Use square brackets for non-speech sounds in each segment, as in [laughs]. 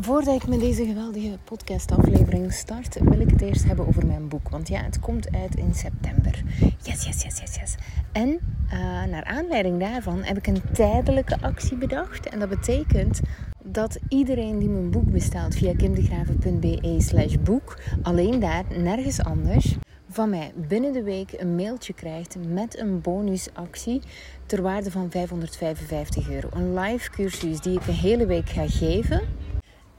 Voordat ik met deze geweldige podcastaflevering start, wil ik het eerst hebben over mijn boek. Want ja, het komt uit in september. Yes, yes, yes, yes, yes. En uh, naar aanleiding daarvan heb ik een tijdelijke actie bedacht. En dat betekent dat iedereen die mijn boek bestelt via kimdegraven.be slash boek, alleen daar, nergens anders, van mij binnen de week een mailtje krijgt met een bonusactie ter waarde van 555 euro. Een live cursus die ik een hele week ga geven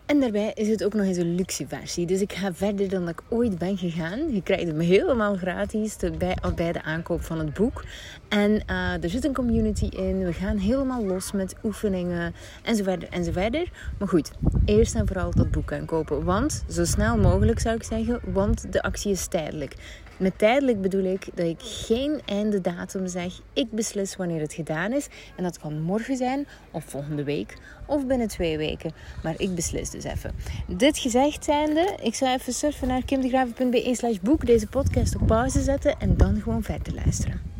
en daarbij is het ook nog eens een luxe versie. Dus ik ga verder dan ik ooit ben gegaan. Je krijgt hem helemaal gratis bij, bij de aankoop van het boek. En uh, er zit een community in. We gaan helemaal los met oefeningen en zo verder en zo verder. Maar goed, eerst en vooral dat boek aankopen. Want, zo snel mogelijk zou ik zeggen, want de actie is tijdelijk. Met tijdelijk bedoel ik dat ik geen einde datum zeg. Ik beslis wanneer het gedaan is. En dat kan morgen zijn, of volgende week, of binnen twee weken. Maar ik beslis dus even. Dit gezegd zijnde, ik zou even surfen naar kimdegraven.be slash boek. Deze podcast op pauze zetten en dan gewoon verder luisteren.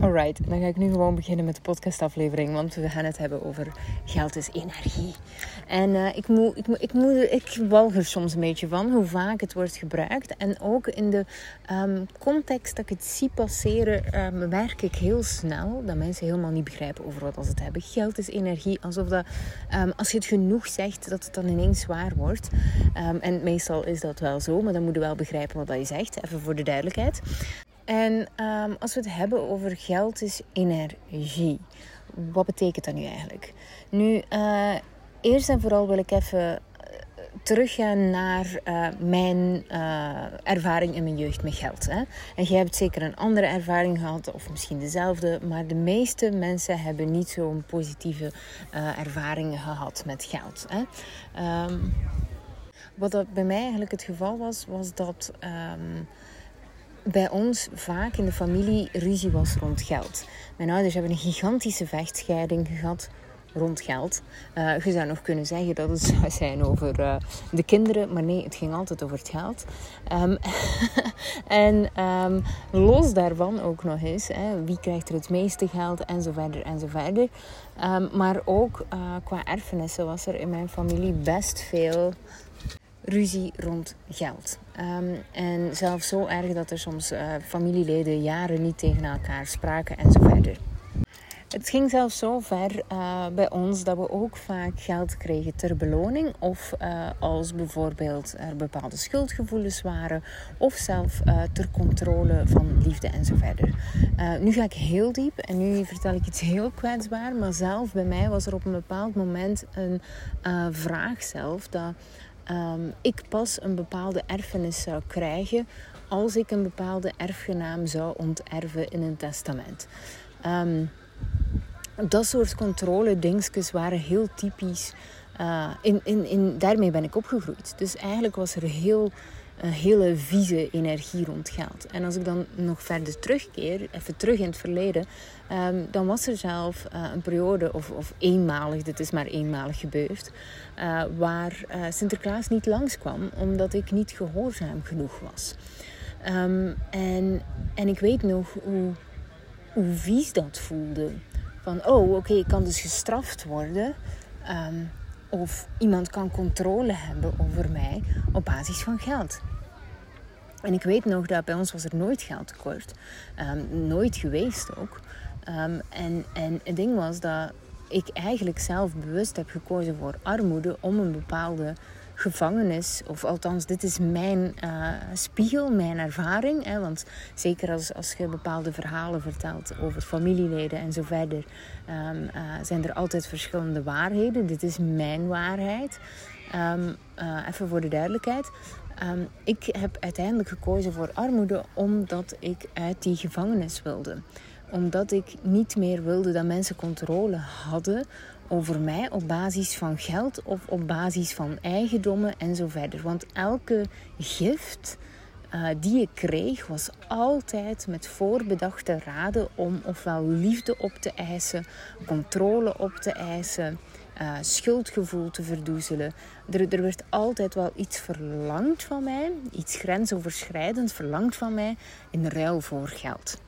Alright, dan ga ik nu gewoon beginnen met de podcastaflevering. Want we gaan het hebben over geld is energie. En uh, ik, moet, ik, moet, ik, moet, ik walg er soms een beetje van hoe vaak het wordt gebruikt. En ook in de um, context dat ik het zie passeren, um, merk ik heel snel dat mensen helemaal niet begrijpen over wat ze het hebben. Geld is energie. Alsof dat um, als je het genoeg zegt, dat het dan ineens zwaar wordt. en meestal is dat wel zo, maar dan moet je wel begrijpen wat dat je zegt. Even voor de duidelijkheid. En um, als we het hebben over geld is energie. Wat betekent dat nu eigenlijk? Nu, uh, eerst en vooral wil ik even eh, teruggaan naar uh, mijn ervaring in mijn jeugd met geld. Hè? En jij hebt zeker een andere ervaring gehad, of misschien dezelfde, maar de meeste mensen hebben niet zo'n positieve ervaringen gehad met geld. Hè? Um, wat dat bij mij eigenlijk het geval was, was dat. Um, bij ons vaak in de familie ruzie was rond geld. Mijn ouders hebben een gigantische vechtscheiding gehad rond geld. Uh, je zou nog kunnen zeggen dat het zou zijn over uh, de kinderen, maar nee, het ging altijd over het geld. Um, [laughs] en um, los daarvan ook nog eens, hè, wie krijgt er het meeste geld en zo verder en zo verder. Um, maar ook uh, qua erfenissen was er in mijn familie best veel ruzie rond geld. Um, en zelfs zo erg dat er soms uh, familieleden jaren niet tegen elkaar spraken en zo verder. Het ging zelfs zo ver uh, bij ons dat we ook vaak geld kregen ter beloning. Of uh, als bijvoorbeeld er bepaalde schuldgevoelens waren. Of zelf ter controle van liefde en zo verder. nu ga ik heel diep en nu vertel ik iets heel kwetsbaar. Maar zelf bij mij was er op een bepaald moment een vraag zelf. Dat um, ik pas een bepaalde erfenis zou krijgen als ik een bepaalde erfgenaam zou onterven in een testament. Um, dat soort controle-dingetjes waren heel typisch. Uh, in, in, in, daarmee ben ik opgegroeid. Dus eigenlijk was er heel een hele vieze energie rond geld. En als ik dan nog verder terugkeer, even terug in het verleden, um, dan was er zelf uh, een periode, of, of eenmalig, dit is maar eenmalig gebeurd, uh, waar uh, Sinterklaas niet langskwam omdat ik niet gehoorzaam genoeg was. Um, en, en ik weet nog hoe, hoe vies dat voelde. Van, oh oké, ik kan dus gestraft worden. Um, of iemand kan controle hebben over mij op basis van geld. En ik weet nog dat bij ons was er nooit geldtekort. Um, nooit geweest ook. Um, en, en het ding was dat ik eigenlijk zelf bewust heb gekozen voor armoede om een bepaalde gevangenis, of althans, dit is mijn uh, spiegel, mijn ervaring. Hè, want zeker als, als je bepaalde verhalen vertelt over familieleden en zo verder, um, uh, zijn er altijd verschillende waarheden. Dit is mijn waarheid. Um, uh, even voor de duidelijkheid. Um, ik heb uiteindelijk gekozen voor armoede omdat ik uit die gevangenis wilde. Omdat ik niet meer wilde dat mensen controle hadden over mij op basis van geld of op basis van eigendommen en zo verder. Want elke gift uh, die ik kreeg was altijd met voorbedachte raden om ofwel liefde op te eisen, controle op te eisen, uh, schuldgevoel te verdoezelen. Er, er werd altijd wel iets verlangd van mij, iets grensoverschrijdend verlangd van mij in ruil voor geld.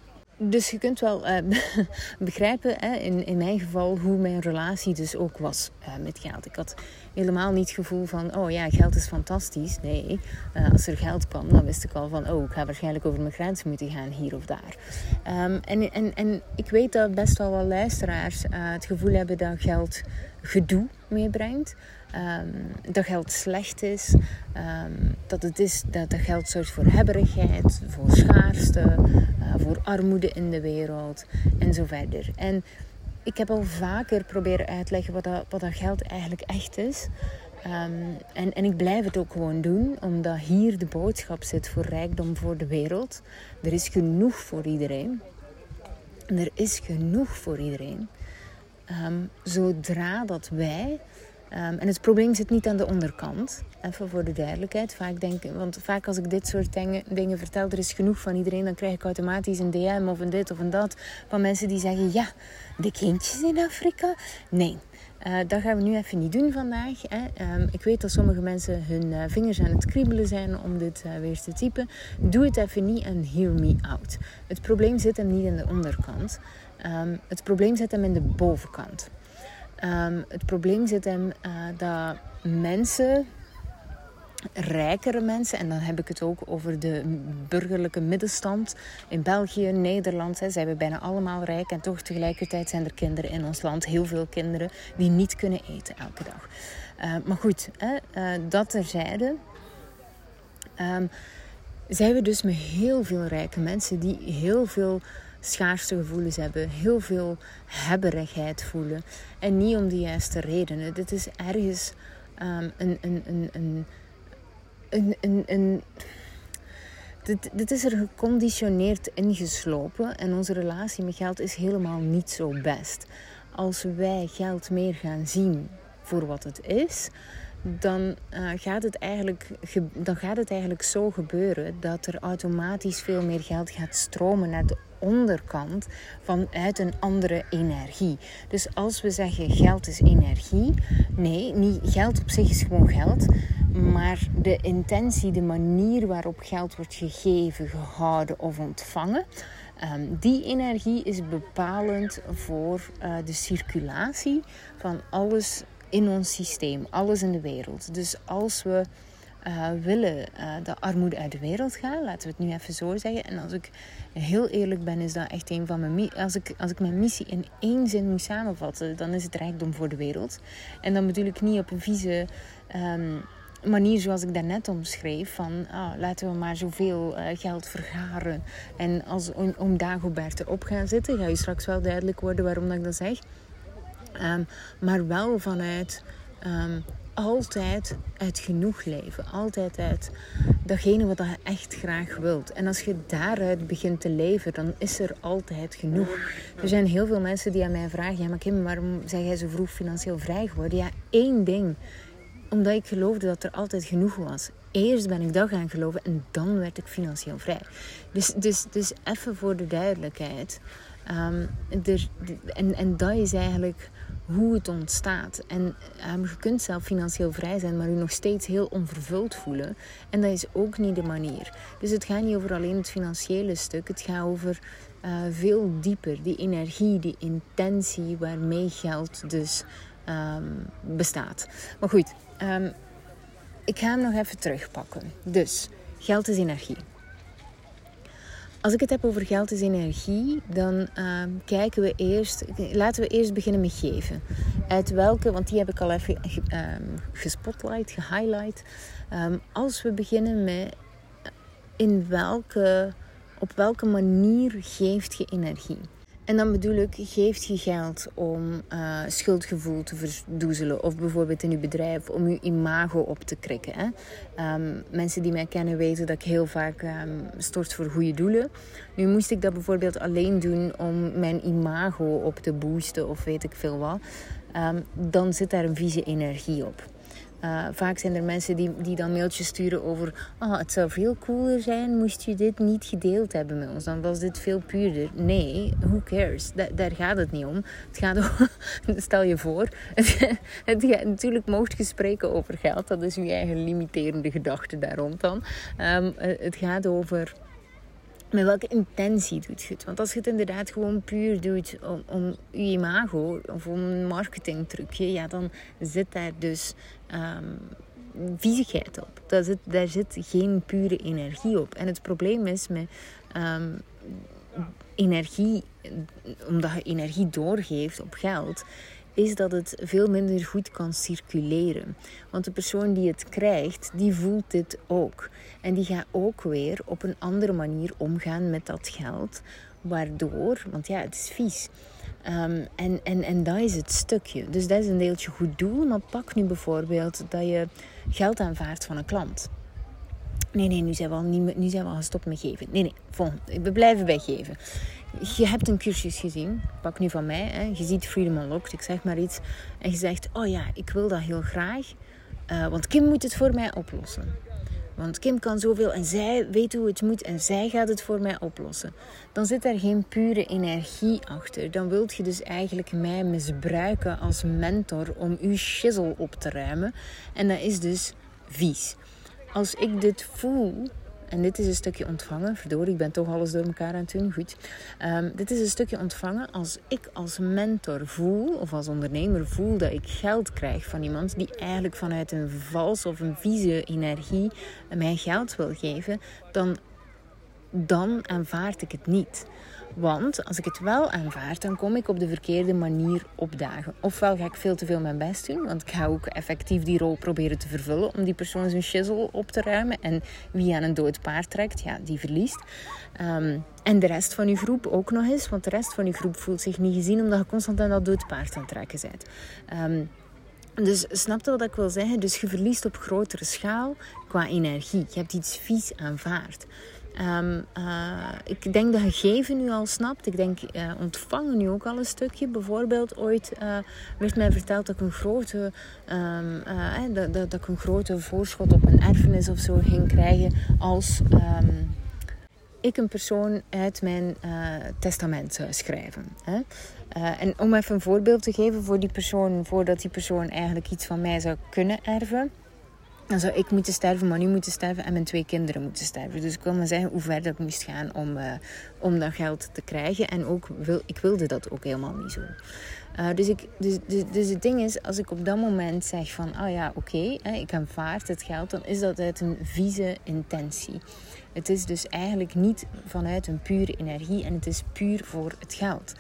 Dus je kunt wel uh, [laughs] begrijpen, hè, in, in mijn geval, hoe mijn relatie dus ook was uh, met geld. Ik had helemaal niet het gevoel van, oh ja, geld is fantastisch. Nee, uh, als er geld kwam, dan wist ik al van, oh, ik ga waarschijnlijk over mijn grens moeten gaan, hier of daar. Um, en, en, en ik weet dat best wel wat luisteraars het gevoel hebben dat geld gedoe meebrengt. Um, dat geld slecht is. Um, dat, het is dat, dat geld zorgt voor hebberigheid, voor schaarste, uh, voor armoede in de wereld en zo verder. En ik heb al vaker proberen uitleggen wat dat, wat dat geld eigenlijk echt is. Um, en, en ik blijf het ook gewoon doen, omdat hier de boodschap zit voor rijkdom voor de wereld. Er is genoeg voor iedereen. er is genoeg voor iedereen. Zodra dat wij Um, en het probleem zit niet aan de onderkant. Even voor de duidelijkheid. Vaak denk, want vaak als ik dit soort dingen, dingen vertel, er is genoeg van iedereen, dan krijg ik automatisch een DM of een dit of een dat van mensen die zeggen: Ja, de kindjes in Afrika? Nee. Uh, dat gaan we nu even niet doen vandaag. Hè. Um, ik weet dat sommige mensen hun uh, vingers aan het kriebelen zijn om dit uh, weer te typen. Doe het even niet en hear me out. Het probleem zit hem niet in de onderkant. Um, het probleem zit hem in de bovenkant. Um, het probleem zit hem uh, dat mensen, rijkere mensen, en dan heb ik het ook over de burgerlijke middenstand in België, Nederland, hè, zijn we bijna allemaal rijk en toch tegelijkertijd zijn er kinderen in ons land, heel veel kinderen, die niet kunnen eten elke dag. Uh, maar goed, hè, uh, dat terzijde. Um, zijn we dus met heel veel rijke mensen die heel veel schaarste gevoelens hebben, heel veel hebberigheid voelen. En niet om de juiste redenen. Dit is ergens um, een, een, een, een, een, een, dit, dit, is er geconditioneerd ingeslopen en onze relatie met geld is helemaal niet zo best. Als wij geld meer gaan zien voor wat het is, dan, uh, gaat het eigenlijk, dan gaat het eigenlijk zo gebeuren dat er automatisch veel meer geld gaat stromen naar de onderkant vanuit een andere energie. Dus als we zeggen geld is energie, nee, niet, geld op zich is gewoon geld, maar de intentie, de manier waarop geld wordt gegeven, gehouden of ontvangen. Um, die energie is bepalend voor uh, de circulatie van alles in ons systeem, alles in de wereld. Dus als we uh, willen uh, dat armoede uit de wereld gaat, laten we het nu even zo zeggen. En als ik heel eerlijk ben, is dat echt een van mijn als ik Als ik mijn missie in één zin moet samenvatten, dan is het rijkdom voor de wereld. En dan bedoel ik niet op een vieze. Um, manier zoals ik daarnet omschreef. Van ah, laten we maar zoveel uh, geld vergaren. En als om, om Dagobert erop gaan zitten, ga je straks wel duidelijk worden waarom dat ik dat zeg. Um, maar wel vanuit um, altijd uit genoeg leven. Altijd uit datgene wat je echt graag wilt. En als je daaruit begint te leven, dan is er altijd genoeg. Er zijn heel veel mensen die aan mij vragen: Ja, maar Kim, waarom zijn jij zo vroeg financieel vrij geworden? Ja, één ding. Omdat ik geloofde dat er altijd genoeg was. Eerst ben ik dat gaan geloven en dan werd ik financieel vrij. Dus, dus, dus even voor de duidelijkheid. Um, er, en, en dat is eigenlijk hoe het ontstaat. En um, je kunt zelf financieel vrij zijn, maar je nog steeds heel onvervuld voelen. En dat is ook niet de manier. Dus het gaat niet over alleen het financiële stuk. Het gaat over uh, veel dieper. Die energie, die intentie waarmee geld dus um, bestaat. Maar goed, um, ik ga hem nog even terugpakken. Dus, geld is energie. Als ik het heb over geld is energie, dan uh, kijken we eerst, laten we eerst beginnen met geven. Uit welke, want die heb ik al even um, gespotlight, gehighlight. Um, als we beginnen met in welke, op welke manier geeft je energie? En dan bedoel ik, geeft je geld om uh, schuldgevoel te verdoezelen. Of bijvoorbeeld in je bedrijf om je imago op te krikken. Hè? Um, mensen die mij kennen weten dat ik heel vaak um, stort voor goede doelen. Nu moest ik dat bijvoorbeeld alleen doen om mijn imago op te boosten of weet ik veel wat. Um, dan zit daar een vieze energie op. Uh, vaak zijn er mensen die, die dan mailtjes sturen over... Oh, het zou veel cooler zijn moest je dit niet gedeeld hebben met ons. Dan was dit veel puurder. Nee, who cares? Da daar gaat het niet om. Het gaat om... [laughs] Stel je voor. [laughs] het, gaat, natuurlijk mocht je spreken over geld. Dat is je eigen limiterende gedachte daar dan. Um, het gaat over met welke intentie doet je het? Want als je het inderdaad gewoon puur doet om, om je imago of om een marketingtrucje, ja, dan zit daar dus um, viezigheid op. Daar zit, daar zit geen pure energie op. En het probleem is met um, energie, omdat je energie doorgeeft op geld, is dat het veel minder goed kan circuleren. Want de persoon die het krijgt, die voelt dit ook. En die gaat ook weer op een andere manier omgaan met dat geld. Waardoor, want ja, het is vies. Um, en, en, en dat is het stukje. Dus dat is een deeltje goed doel. Maar pak nu bijvoorbeeld dat je geld aanvaardt van een klant. Nee, nee, nu zijn we al, niet, nu zijn we al gestopt met geven. Nee, nee, volgende. We blijven bij geven je hebt een cursus gezien, pak nu van mij, hè, je ziet Freedom Unlocked, ik zeg maar iets, en je zegt, oh ja, ik wil dat heel graag, uh, want Kim moet het voor mij oplossen. Want Kim kan zoveel en zij weet hoe het moet en zij gaat het voor mij oplossen. Dan zit er geen pure energie achter. Dan wilt je dus eigenlijk mij misbruiken als mentor om uw shizzle op te ruimen. En dat is dus vies. Als ik dit voel, en dit is een stukje ontvangen. Verdorie, ik ben toch alles door elkaar aan het doen. Goed. Um, dit is een stukje ontvangen als ik als mentor voel, of als ondernemer voel, dat ik geld krijg van iemand die eigenlijk vanuit een vals of een vieze energie mij geld wil geven, dan, dan aanvaard ik het niet. Want als ik het wel aanvaard, dan kom ik op de verkeerde manier opdagen. Ofwel ga ik veel te veel mijn best doen, want ik ga ook effectief die rol proberen te vervullen om die persoon zijn shizzle op te ruimen. En wie aan een dood paard trekt, ja, die verliest. Ehm, en de rest van je groep ook nog eens, want de rest van je groep voelt zich niet gezien omdat je constant aan dat dood paard aan het trekken bent. Um, dus snap je wat ik wil zeggen? Dus je verliest op grotere schaal qua energie. Je hebt iets vies aanvaard. Um, uh, ik denk dat je geven nu al snapt. Ik denk uh, ontvangen nu ook al een stukje. Bijvoorbeeld ooit uh, werd mij verteld dat ik een grote, um, dat, dat, dat, ik een grote voorschot op een erfenis of zo ging krijgen als um, ik een persoon uit mijn testament zou schrijven. Hè? en om even een voorbeeld te geven voor die persoon, voordat die persoon eigenlijk iets van mij zou kunnen erven dan zou ik moeten sterven, maar nu moeten sterven en mijn twee kinderen moeten sterven. Dus ik wil maar zeggen hoe ver dat moest gaan om, uh, om dat geld te krijgen. En ook, wil, ik wilde dat ook helemaal niet zo. Uh, dus, ik, dus, dus, dus, het ding is, als ik op dat moment zeg van, oh ja, oké, ik aanvaard het geld, dan is dat uit een vieze intentie. Het is dus eigenlijk niet vanuit een pure energie en het is puur voor het geld.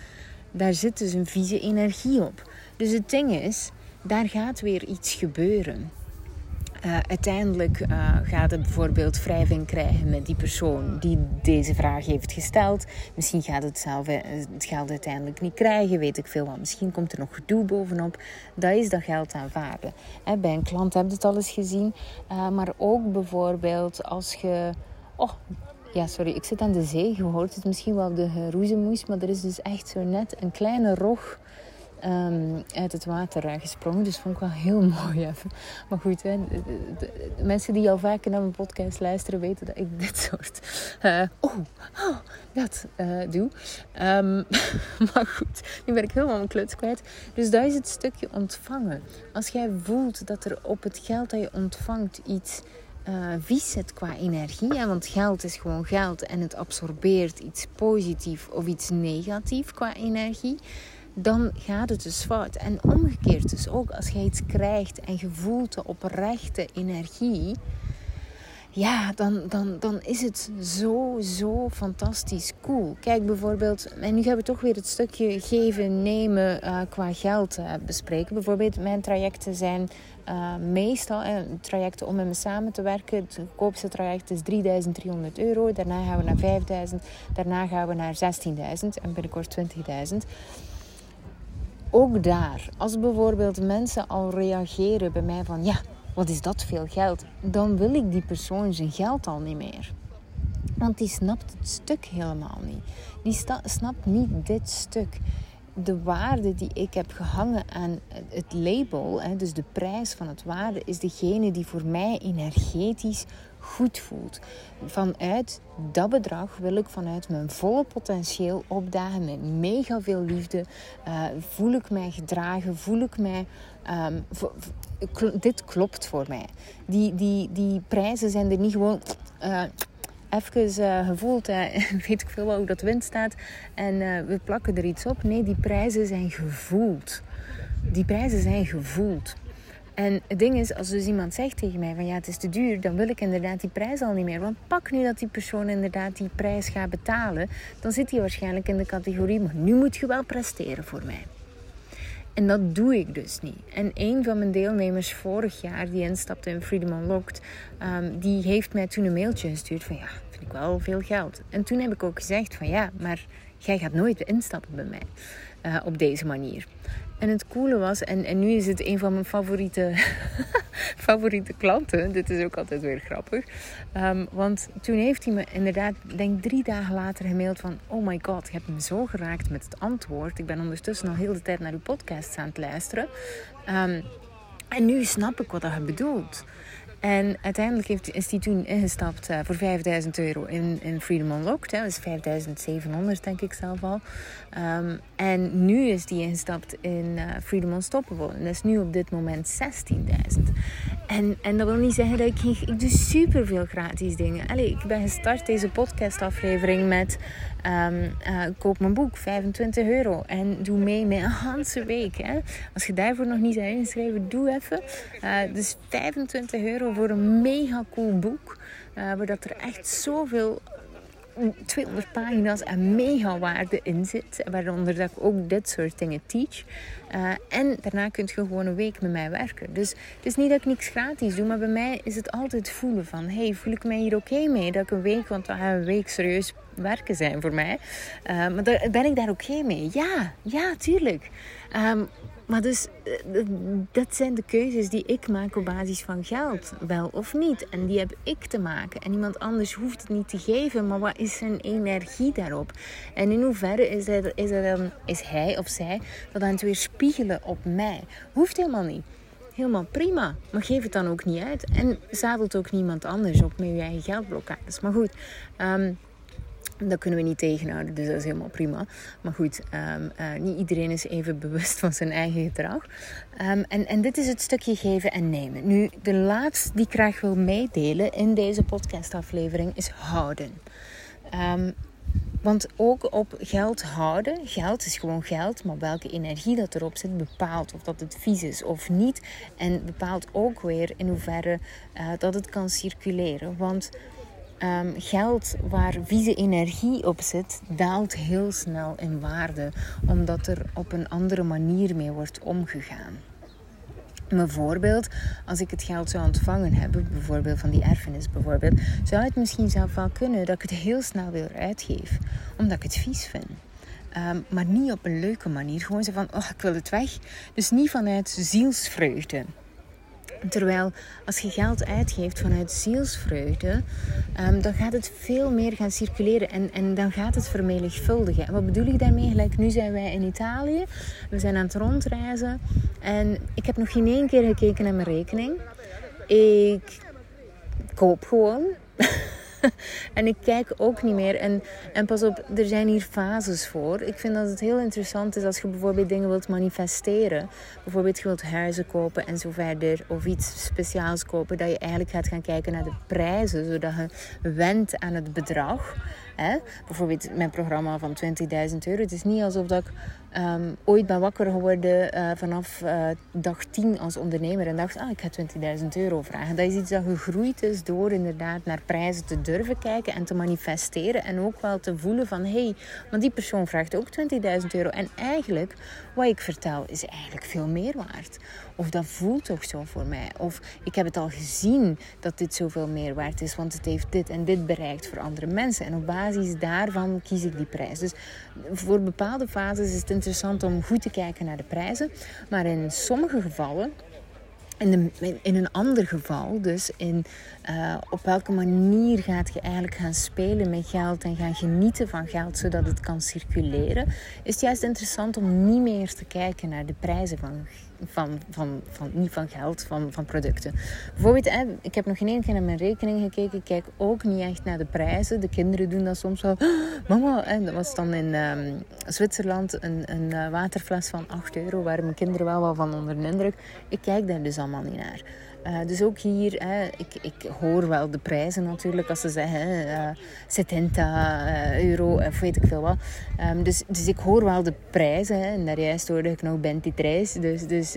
Daar zit dus een vieze energie op. Dus het ding is, daar gaat weer iets gebeuren. Uh, uiteindelijk uh, gaat het bijvoorbeeld wrijving krijgen met die persoon die deze vraag heeft gesteld. Misschien gaat het zelf eh, het geld uiteindelijk niet krijgen, weet ik veel wat. Misschien komt er nog gedoe bovenop. Dat is dat geld aanvaarden. Hè, bij een klant heb je het al eens gezien. Maar ook bijvoorbeeld als je... Oh, ja, sorry, ik zit aan de zee. Je hoort het misschien wel de roezemoes, maar er is dus echt zo net een kleine rog um, uit het water gesprongen. Dus vond ik wel heel [laughs] mooi even. Maar goed, hè, de, mensen die al vaker naar mijn podcast luisteren weten dat ik [laughs] dit soort... Uh, oh, dat uh, doe. Um, [laughs] maar goed, nu ben ik helemaal mijn kluts kwijt. Dus dat is het stukje ontvangen. Als jij voelt dat er op het geld dat je ontvangt iets... Uh, vies zit qua energie. Want geld is gewoon geld en het absorbeert iets positief of iets negatief qua energie dan gaat het dus fout. En omgekeerd dus ook als je iets krijgt en je voelt de oprechte energie, ja, dan, dan, dan is het zo, zo fantastisch cool. Kijk bijvoorbeeld, en nu gaan we toch weer het stukje geven, nemen uh, qua geld uh, bespreken. Bijvoorbeeld, mijn trajecten zijn uh, meestal trajecten om met me samen te werken. Het goedkoopste traject is 3300 euro. Daarna gaan we naar 5000. Daarna gaan we naar 16.000 en binnenkort 20.000 ook daar, als bijvoorbeeld mensen al reageren bij mij van ja, wat is dat veel geld? Dan wil ik die persoon zijn geld al niet meer. Want die snapt het stuk helemaal niet. Die snapt niet dit stuk. De waarde die ik heb gehangen aan het label, dus de prijs van het waarde, is degene die voor mij energetisch goed voelt. Vanuit dat bedrag wil ik vanuit mijn volle potentieel opdagen met mega veel liefde. Uh, voel ik mij gedragen, voel ik mij. Um, dit klopt voor mij. Die, die, die prijzen zijn er niet gewoon. Uh, even uh, gevoeld, [laughs] weet ik veel wel hoe dat wind staat. En we plakken er iets op. Nee, die prijzen zijn gevoeld. Die prijzen zijn gevoeld. En het ding is, als dus iemand zegt tegen mij van ja, het is te duur, dan wil ik inderdaad die prijs al niet meer. Want pak nu dat die persoon inderdaad die prijs gaat betalen, dan zit hij waarschijnlijk in de categorie, maar nu moet je wel presteren voor mij. En dat doe ik dus niet. En een van mijn deelnemers vorig jaar, die instapte in Freedom Unlocked, um, die heeft mij toen een mailtje gestuurd van ja, vind ik wel veel geld. En toen heb ik ook gezegd van ja, maar jij gaat nooit instappen bij mij uh, op deze manier. En het coole was, en, en nu is het een van mijn favoriete, [laughs] favoriete klanten. Dit is ook altijd weer grappig. Um, want toen heeft hij me inderdaad, denk drie dagen later gemaild van... Oh my god, je hebt me zo geraakt met het antwoord. Ik ben ondertussen al heel de tijd naar uw podcast aan het luisteren. Um, en nu snap ik wat je bedoelt. En uiteindelijk heeft, is hij toen ingestapt uh, voor 5000 euro in, in Freedom Unlocked. Hè. Dat is 5700 denk ik zelf al. Um, en nu is hij ingestapt in uh, Freedom Unstoppable. En dat is nu op dit moment 16.000. En, en dat wil niet zeggen dat ik... Ik doe superveel gratis dingen. Ik ben gestart deze podcastaflevering met... Um, uh, koop mijn boek, 25 euro. En doe mee met een hele week. Hè. Als je daarvoor nog niet bent ingeschreven, doe even. Uh, dus 25 euro voor een mega cool boek. Uh, waar dat er echt zoveel 200 pagina's en mega waarde in zit. Waaronder dat ik ook dit soort dingen teach. Uh, en daarna kun je gewoon een week met mij werken. Dus het is niet dat ik niks gratis doe, maar bij mij is het altijd voelen van... hey, voel ik mij hier oké mee dat ik een week... Want dat gaat een week serieus werken zijn voor mij. Uh, maar daar, ben ik daar oké mee? Ja, ja, tuurlijk. Um, maar dus, eh, dat zijn de keuzes die ik maak op basis van geld. Wel of niet. En die heb ik te maken. En iemand anders hoeft het niet te geven. Maar wat is zijn energie daarop? En in hoeverre is, dat, is, dan, is hij of zij dat aan het weer spiegelen op mij? Hoeft helemaal niet. Helemaal prima. Maar geef het dan ook niet uit. En zadelt ook niemand anders op met je eigen geldblokkades. Maar goed... Um, dat kunnen we niet tegenhouden, dus dat is helemaal prima. Maar goed, um, uh, niet iedereen is even bewust van zijn eigen gedrag. Um, en, en dit is het stukje geven en nemen. Nu, de laatste die ik graag wil meedelen in deze podcastaflevering is houden. Um, want ook op geld houden, geld is gewoon geld, maar welke energie dat erop zit bepaalt of dat het vies is of niet. En bepaalt ook weer in hoeverre uh, dat het kan circuleren. Want um, geld waar vieze energie op zit, daalt heel snel in waarde, omdat er op een andere manier mee wordt omgegaan. Bijvoorbeeld, als ik het geld zou ontvangen hebben, bijvoorbeeld van die erfenis bijvoorbeeld, zou het misschien zelf wel kunnen dat ik het heel snel weer uitgeef, omdat ik het vies vind. Um, maar niet op een leuke manier. Gewoon zo van, oh, ik wil het weg. Dus niet vanuit zielsvreugde. Terwijl als je geld uitgeeft vanuit zielsvreugde, um, dan gaat het veel meer gaan circuleren en, en dan gaat het vermenigvuldigen. En wat bedoel ik daarmee? Gelijk nu zijn wij in Italië, we zijn aan het rondreizen en ik heb nog geen één keer gekeken naar mijn rekening. Ik koop gewoon. [laughs] [laughs] en ik kijk ook niet meer. En, en pas op, er zijn hier fases voor. Ik vind dat het heel interessant is als je bijvoorbeeld dingen wilt manifesteren. Bijvoorbeeld je wilt huizen kopen en zo verder. Of iets speciaals kopen. Dat je eigenlijk gaat gaan kijken naar de prijzen. Zodat je wendt aan het bedrag. Hè? Bijvoorbeeld mijn programma van 20.000 euro. Het is niet alsof dat ik um, ooit ben wakker geworden uh, vanaf uh, dag 10 als ondernemer. En dacht, ah, ik ga 20.000 euro vragen. Dat is iets dat gegroeid is door inderdaad naar prijzen te durven kijken en te manifesteren. En ook wel te voelen van, hé, hey, maar die persoon vraagt ook 20.000 euro. En eigenlijk, wat ik vertel, is eigenlijk veel meer waard. Of dat voelt toch zo voor mij. Of ik heb het al gezien dat dit zoveel meer waard is, want het heeft dit en dit bereikt voor andere mensen. En op basis daarvan kies ik die prijs. Dus voor bepaalde fases is het interessant om goed te kijken naar de prijzen. Maar in sommige gevallen in, in, een ander geval, dus in uh, op welke manier gaat je eigenlijk gaan spelen met geld en gaan genieten van geld zodat het kan circuleren, is het juist interessant om niet meer te kijken naar de prijzen van van, van, van, niet van geld, van, van producten. Bijvoorbeeld, hè, ik heb nog geen één keer naar mijn rekening gekeken. Ik kijk ook niet echt naar de prijzen. De kinderen doen dat soms wel. [gasps] mama, dat was dan in um, Zwitserland een, een uh, waterfles van 8 euro. Waar mijn kinderen wel wel van onder de indruk. Ik kijk daar dus allemaal niet naar. Dus ook hier, ik, ik hoor wel de prijzen natuurlijk als ze zeggen uh, 70 euro of weet ik veel wat. Ehm, dus, dus ik hoor wel de prijzen. Hè, en daar juist hoorde ik nog 23, dus, dus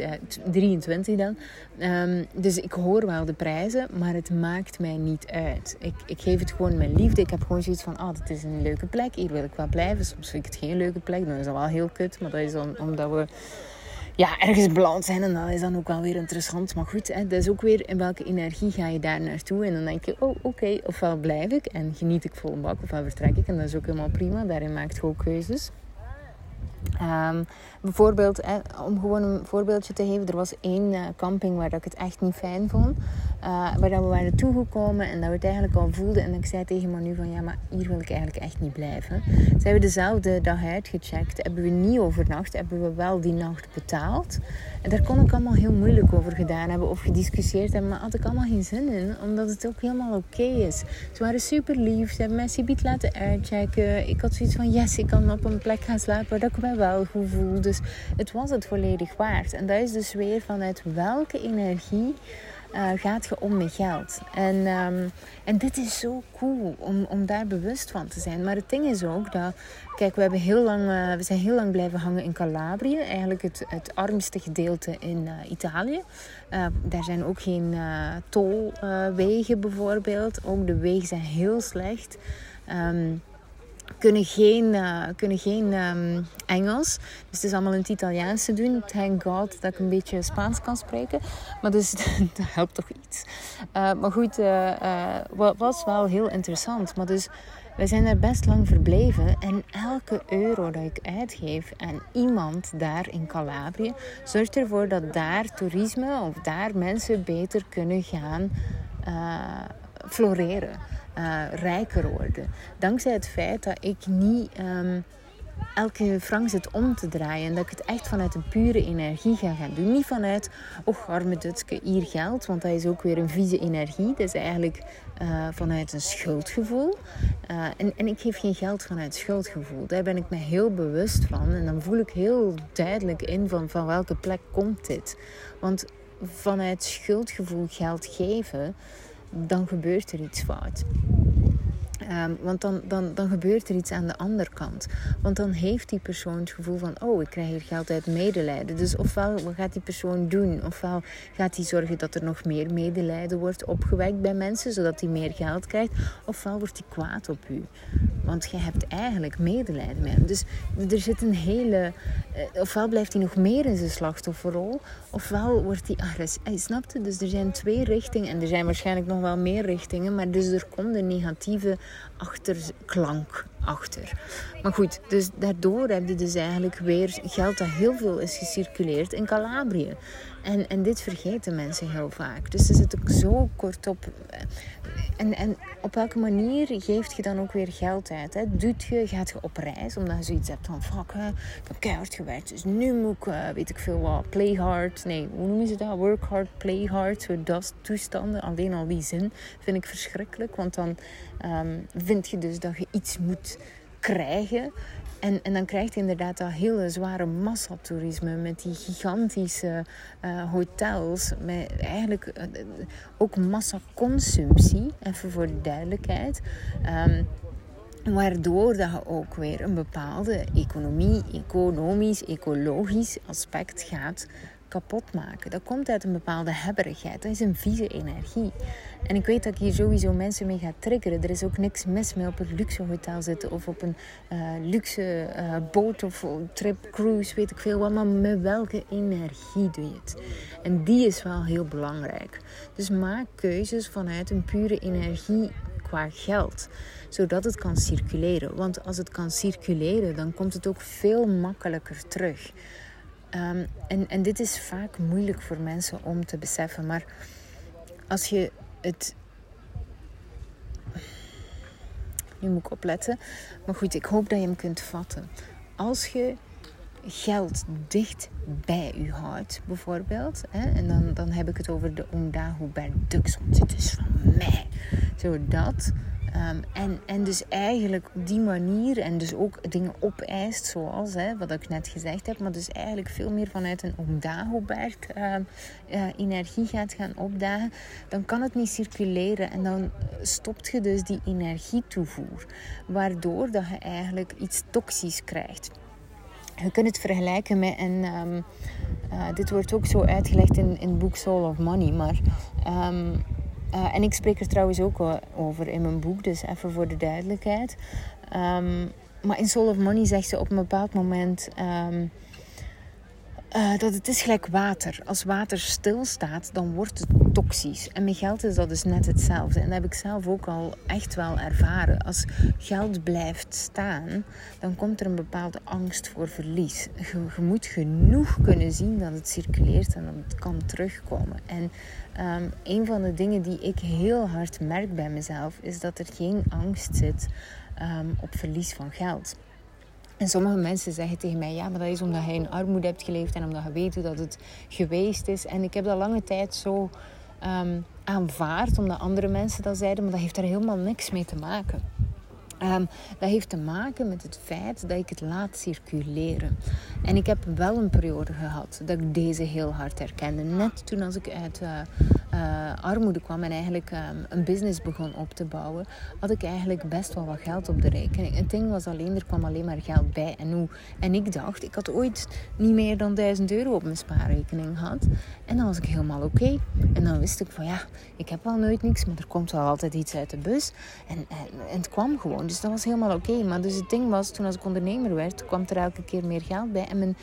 23 dan. Ehm, dus ik hoor wel de prijzen, maar het maakt mij niet uit. Ik, ik geef het gewoon mijn liefde. Ik heb gewoon zoiets van, ah, dit is een leuke plek. Hier wil ik wel blijven. Soms vind ik het geen leuke plek. Dan is dat wel heel kut. Maar dat is dan omdat we ja, ergens beland zijn. En dat is dan ook wel weer interessant. Maar goed, hè, dat is ook weer in welke energie ga je daar naartoe. En dan denk je, oh oké, ofwel blijf ik en geniet ik vol een bak. Ofwel vertrek ik. En dat is ook helemaal prima. Daarin maakt gewoon keuzes. Um, bijvoorbeeld, om gewoon een voorbeeldje te geven, er was één uh, camping waar ik het echt niet fijn vond. Uh, waar dat we waren toegekomen en dat we het eigenlijk al voelden. En ik zei tegen Manu van ja, maar hier wil ik eigenlijk echt niet blijven. Zijn we dezelfde dag uitgecheckt, hebben we niet overnacht, hebben we wel die nacht betaald. En daar kon ik allemaal heel moeilijk over gedaan hebben of gediscussieerd hebben, maar had ik allemaal geen zin in, omdat het ook helemaal oké is. Ze waren super lief, ze hebben mij subiet laten uitchecken. Ik had zoiets van yes, ik kan op een plek gaan slapen waar ik wel goed voel. Dus het was het volledig waard. En dat is dus weer vanuit welke energie uh, gaat je om met geld. En, um, en dit is zo cool om, om daar bewust van te zijn. Maar het ding is ook dat, kijk, we, hebben heel lang, uh, we zijn heel lang blijven hangen in Calabrië, eigenlijk het, het armste gedeelte in uh, Italië. daar zijn ook geen tolwegen bijvoorbeeld. Ook de wegen zijn heel slecht. Um, kunnen geen, uh, kunnen geen um, Engels. Dus het is allemaal in het Italiaans te doen. Thank God dat ik een beetje Spaans kan spreken. Maar dus [laughs] dat helpt toch iets. Uh, maar goed, uh, was wel heel interessant. Maar dus we zijn er best lang verbleven. En elke euro dat ik uitgeef aan iemand daar in Calabrië... zorgt ervoor dat daar toerisme of daar mensen beter kunnen gaan floreren uh, rijker worden. Dankzij het feit dat ik niet um, elke frank zit om te draaien. En dat ik het echt vanuit een pure energie ga gaan doen. Niet vanuit, oh arme Dutske, hier geld. Want dat is ook weer een vieze energie. Dat is eigenlijk uh, vanuit een schuldgevoel. Uh, en, en ik geef geen geld vanuit schuldgevoel. Daar ben ik me heel bewust van. En dan voel ik heel duidelijk in van, van welke plek komt dit. Want vanuit schuldgevoel geld geven dan gebeurt er iets fout. Ehm, want dan, dan, dan gebeurt er iets aan de andere kant. Want dan heeft die persoon het gevoel van: oh, ik krijg hier geld uit medelijden. Dus ofwel wat gaat die persoon doen? Ofwel gaat hij zorgen dat er nog meer medelijden wordt opgewekt bij mensen, zodat hij meer geld krijgt. Ofwel wordt hij kwaad op u. Want je hebt eigenlijk medelijden met hem. Dus er zit een hele. Uh, ofwel blijft hij nog meer in zijn slachtofferrol, ofwel wordt hij agressief. Hij snapt het? Dus er zijn twee richtingen en er zijn waarschijnlijk nog wel meer richtingen. Maar dus er komt een negatieve achterklank achter. Maar goed, dus daardoor heb je dus eigenlijk weer geld dat heel veel is gecirculeerd in Calabrië. En, en dit vergeten mensen heel vaak. Dus ze zit ook zo kort op. En, en op welke manier geeft je dan ook weer geld uit? Hè? Je, gaat je op reis omdat je zoiets hebt van fuck, hè, ik gewerkt. Dus nu moet ik, uh, weet ik veel wat, play hard. Nee, hoe noemen ze dat? Work hard, play hard. Zo dat toestanden. Alleen al die zin vind ik verschrikkelijk. Want dan um, vind je dus dat je iets moet krijgen. En, en dan krijg je inderdaad dat hele zware massatoerisme met die gigantische uh, hotels. Met eigenlijk uh, ook massaconsumptie, even voor de duidelijkheid. Um, waardoor dat je ook weer een bepaalde economie, economisch, ecologisch aspect gaat kapot maken. Dat komt uit een bepaalde hebberigheid. Dat is een vieze energie. En ik weet dat ik hier sowieso mensen mee ga triggeren. Er is ook niks mis mee op een luxe hotel zitten of op een uh, luxe uh, boot of trip, cruise, weet ik veel wat. Maar met welke energie doe je het? En die is wel heel belangrijk. Dus maak keuzes vanuit een pure energie qua geld, zodat het kan circuleren. Want als het kan circuleren, dan komt het ook veel makkelijker terug. Um, en, en dit is vaak moeilijk voor mensen om te beseffen, maar als je het. Nu moet ik opletten. Maar goed, ik hoop dat je hem kunt vatten. Als je geld dicht bij u houdt, bijvoorbeeld. Hè, en dan, dan heb ik het over de Ondahu Berdux, want dit is van mij. Zodat Ehm, en, en dus eigenlijk op die manier en dus ook dingen opeist, zoals hè, wat ik net gezegd heb, maar dus eigenlijk veel meer vanuit een omdagobert uh, energie gaat gaan opdagen, dan kan het niet circuleren en dan stopt je dus die energietoevoer, waardoor dat je eigenlijk iets toxisch krijgt. Je kunt het vergelijken met een. Um, dit wordt ook zo uitgelegd in, in het boek Soul of Money. Maar, uh, en ik spreek er trouwens ook over in mijn boek, dus even voor de duidelijkheid. Um, maar in Soul of Money zegt ze op een bepaald moment. Uh, dat het is gelijk water. Als water stilstaat, dan wordt het toxisch. En met geld is dat dus net hetzelfde. En dat heb ik zelf ook al echt wel ervaren. Als geld blijft staan, dan komt er een bepaalde angst voor verlies. Je, moet genoeg kunnen zien dat het circuleert en dat het kan terugkomen. En um, een van de dingen die ik heel hard merk bij mezelf, is dat er geen angst zit um, op verlies van geld. En sommige mensen zeggen tegen mij, ja, maar dat is omdat je in armoede hebt geleefd en omdat je weet hoe dat het geweest is. En ik heb dat lange tijd zo um, aanvaard, omdat andere mensen dat zeiden, maar dat heeft daar helemaal niks mee te maken. Um, dat heeft te maken met het feit dat ik het laat circuleren. En ik heb wel een periode gehad dat ik deze heel hard herkende. Net toen als ik uit uh, uh, armoede kwam en eigenlijk um, een business begon op te bouwen, had ik eigenlijk best wel wat geld op de rekening. Het ding was alleen, er kwam alleen maar geld bij. En, hoe, en ik dacht, ik had ooit niet meer dan 1000 euro op mijn spaarrekening gehad. En dan was ik helemaal oké. En dan wist ik van ja, ik heb wel nooit niks, maar er komt wel altijd iets uit de bus. En, en, en het kwam gewoon. Dus dat was helemaal oké. Maar dus het ding was, toen als ik ondernemer werd, kwam er elke keer meer geld bij. En mijn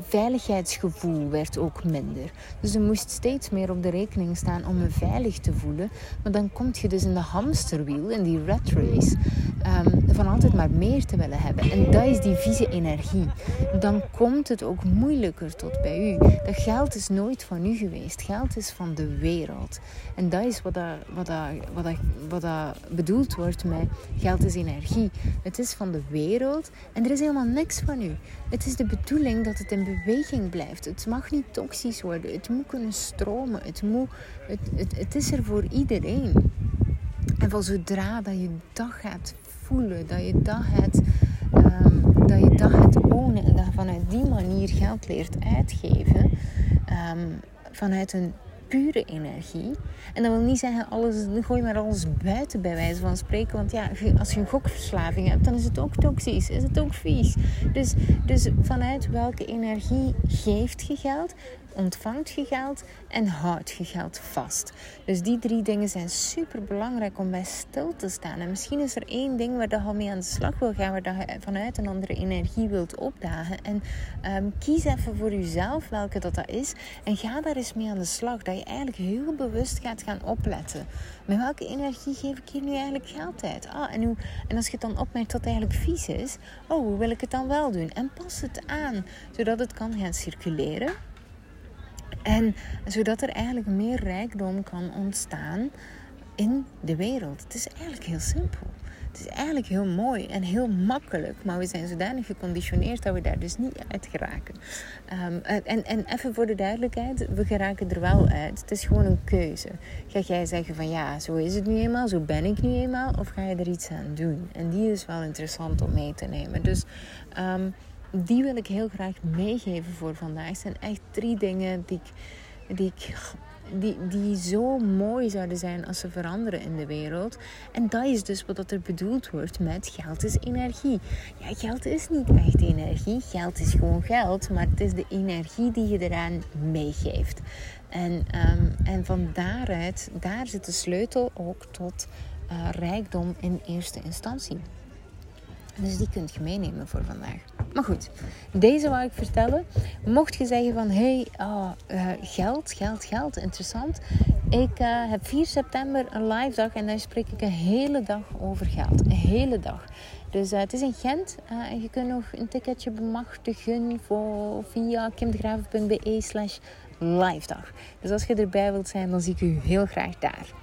veiligheidsgevoel werd ook minder. Dus er moest steeds meer op de rekening staan om me veilig te voelen. Maar dan kom je dus in de hamsterwiel, in die rat race, um, van altijd maar meer te willen hebben. En dat is die vieze energie. Dan komt het ook moeilijker tot bij u. Dat geld is nooit van u geweest. Geld is van de wereld. En dat is wat, dat, wat, dat, wat, dat, bedoeld wordt met geld is energie. Het is van de wereld en er is helemaal niks van u. Het is de bedoeling dat het in beweging blijft. Het mag niet toxisch worden. Het moet kunnen stromen. Het, moet, het, het, is er voor iedereen. En van zodra dat je dat gaat dat je dat gaat, um, dat je dat gaat ownen en dat je vanuit die manier geld leert uitgeven, um, vanuit een pure energie. En dat wil niet zeggen, alles, gooi maar alles buiten bij wijze van spreken. Want ja, als je een gokverslaving hebt, dan is het ook toxisch. Is het ook vies. Dus, dus vanuit welke energie geeft je geld? Ontvangt je geld en houdt je geld vast. Dus die drie dingen zijn super belangrijk om bij stil te staan. En misschien is er één ding waar je al mee aan de slag wil gaan, waar je vanuit een andere energie wilt opdagen. En um, kies even voor jezelf welke dat, dat is. En ga daar eens mee aan de slag. Dat je eigenlijk heel bewust gaat gaan opletten. Met welke energie geef ik hier nu eigenlijk geld uit? Ah, en, hoe, en als je het dan opmerkt dat het eigenlijk vies is, oh, hoe wil ik het dan wel doen? En pas het aan, zodat het kan gaan circuleren en zodat er eigenlijk meer rijkdom kan ontstaan in de wereld. Het is eigenlijk heel simpel. Het is eigenlijk heel mooi en heel makkelijk, maar we zijn zodanig geconditioneerd dat we daar dus niet uit geraken. Um, en, en even voor de duidelijkheid, we geraken er wel uit. Het is gewoon een keuze. Ga jij zeggen van ja, zo is het nu eenmaal, zo ben ik nu eenmaal, of ga je er iets aan doen? En die is wel interessant om mee te nemen. Dus um, die wil ik heel graag meegeven voor vandaag. Het zijn echt drie dingen die, ik, die, ik, die, die zo mooi zouden zijn als ze veranderen in de wereld. En dat is dus wat er bedoeld wordt met geld is energie. Ja, geld is niet echt energie. Geld is gewoon geld, maar het is de energie die je eraan meegeeft. En, um, en van daaruit, daar zit de sleutel ook tot uh, rijkdom in eerste instantie. Dus die kunt je meenemen voor vandaag. Maar goed, deze wou ik vertellen. Mocht je zeggen van, hey, oh, uh, geld, geld, geld, interessant. Ik uh, heb 4 september een live dag en daar spreek ik een hele dag over geld. Een hele dag. Dus uh, het is in Gent en je kunt nog een ticketje bemachtigen via kimdegraven.be slash live dag. Dus als je erbij wilt zijn, dan zie ik u heel graag daar.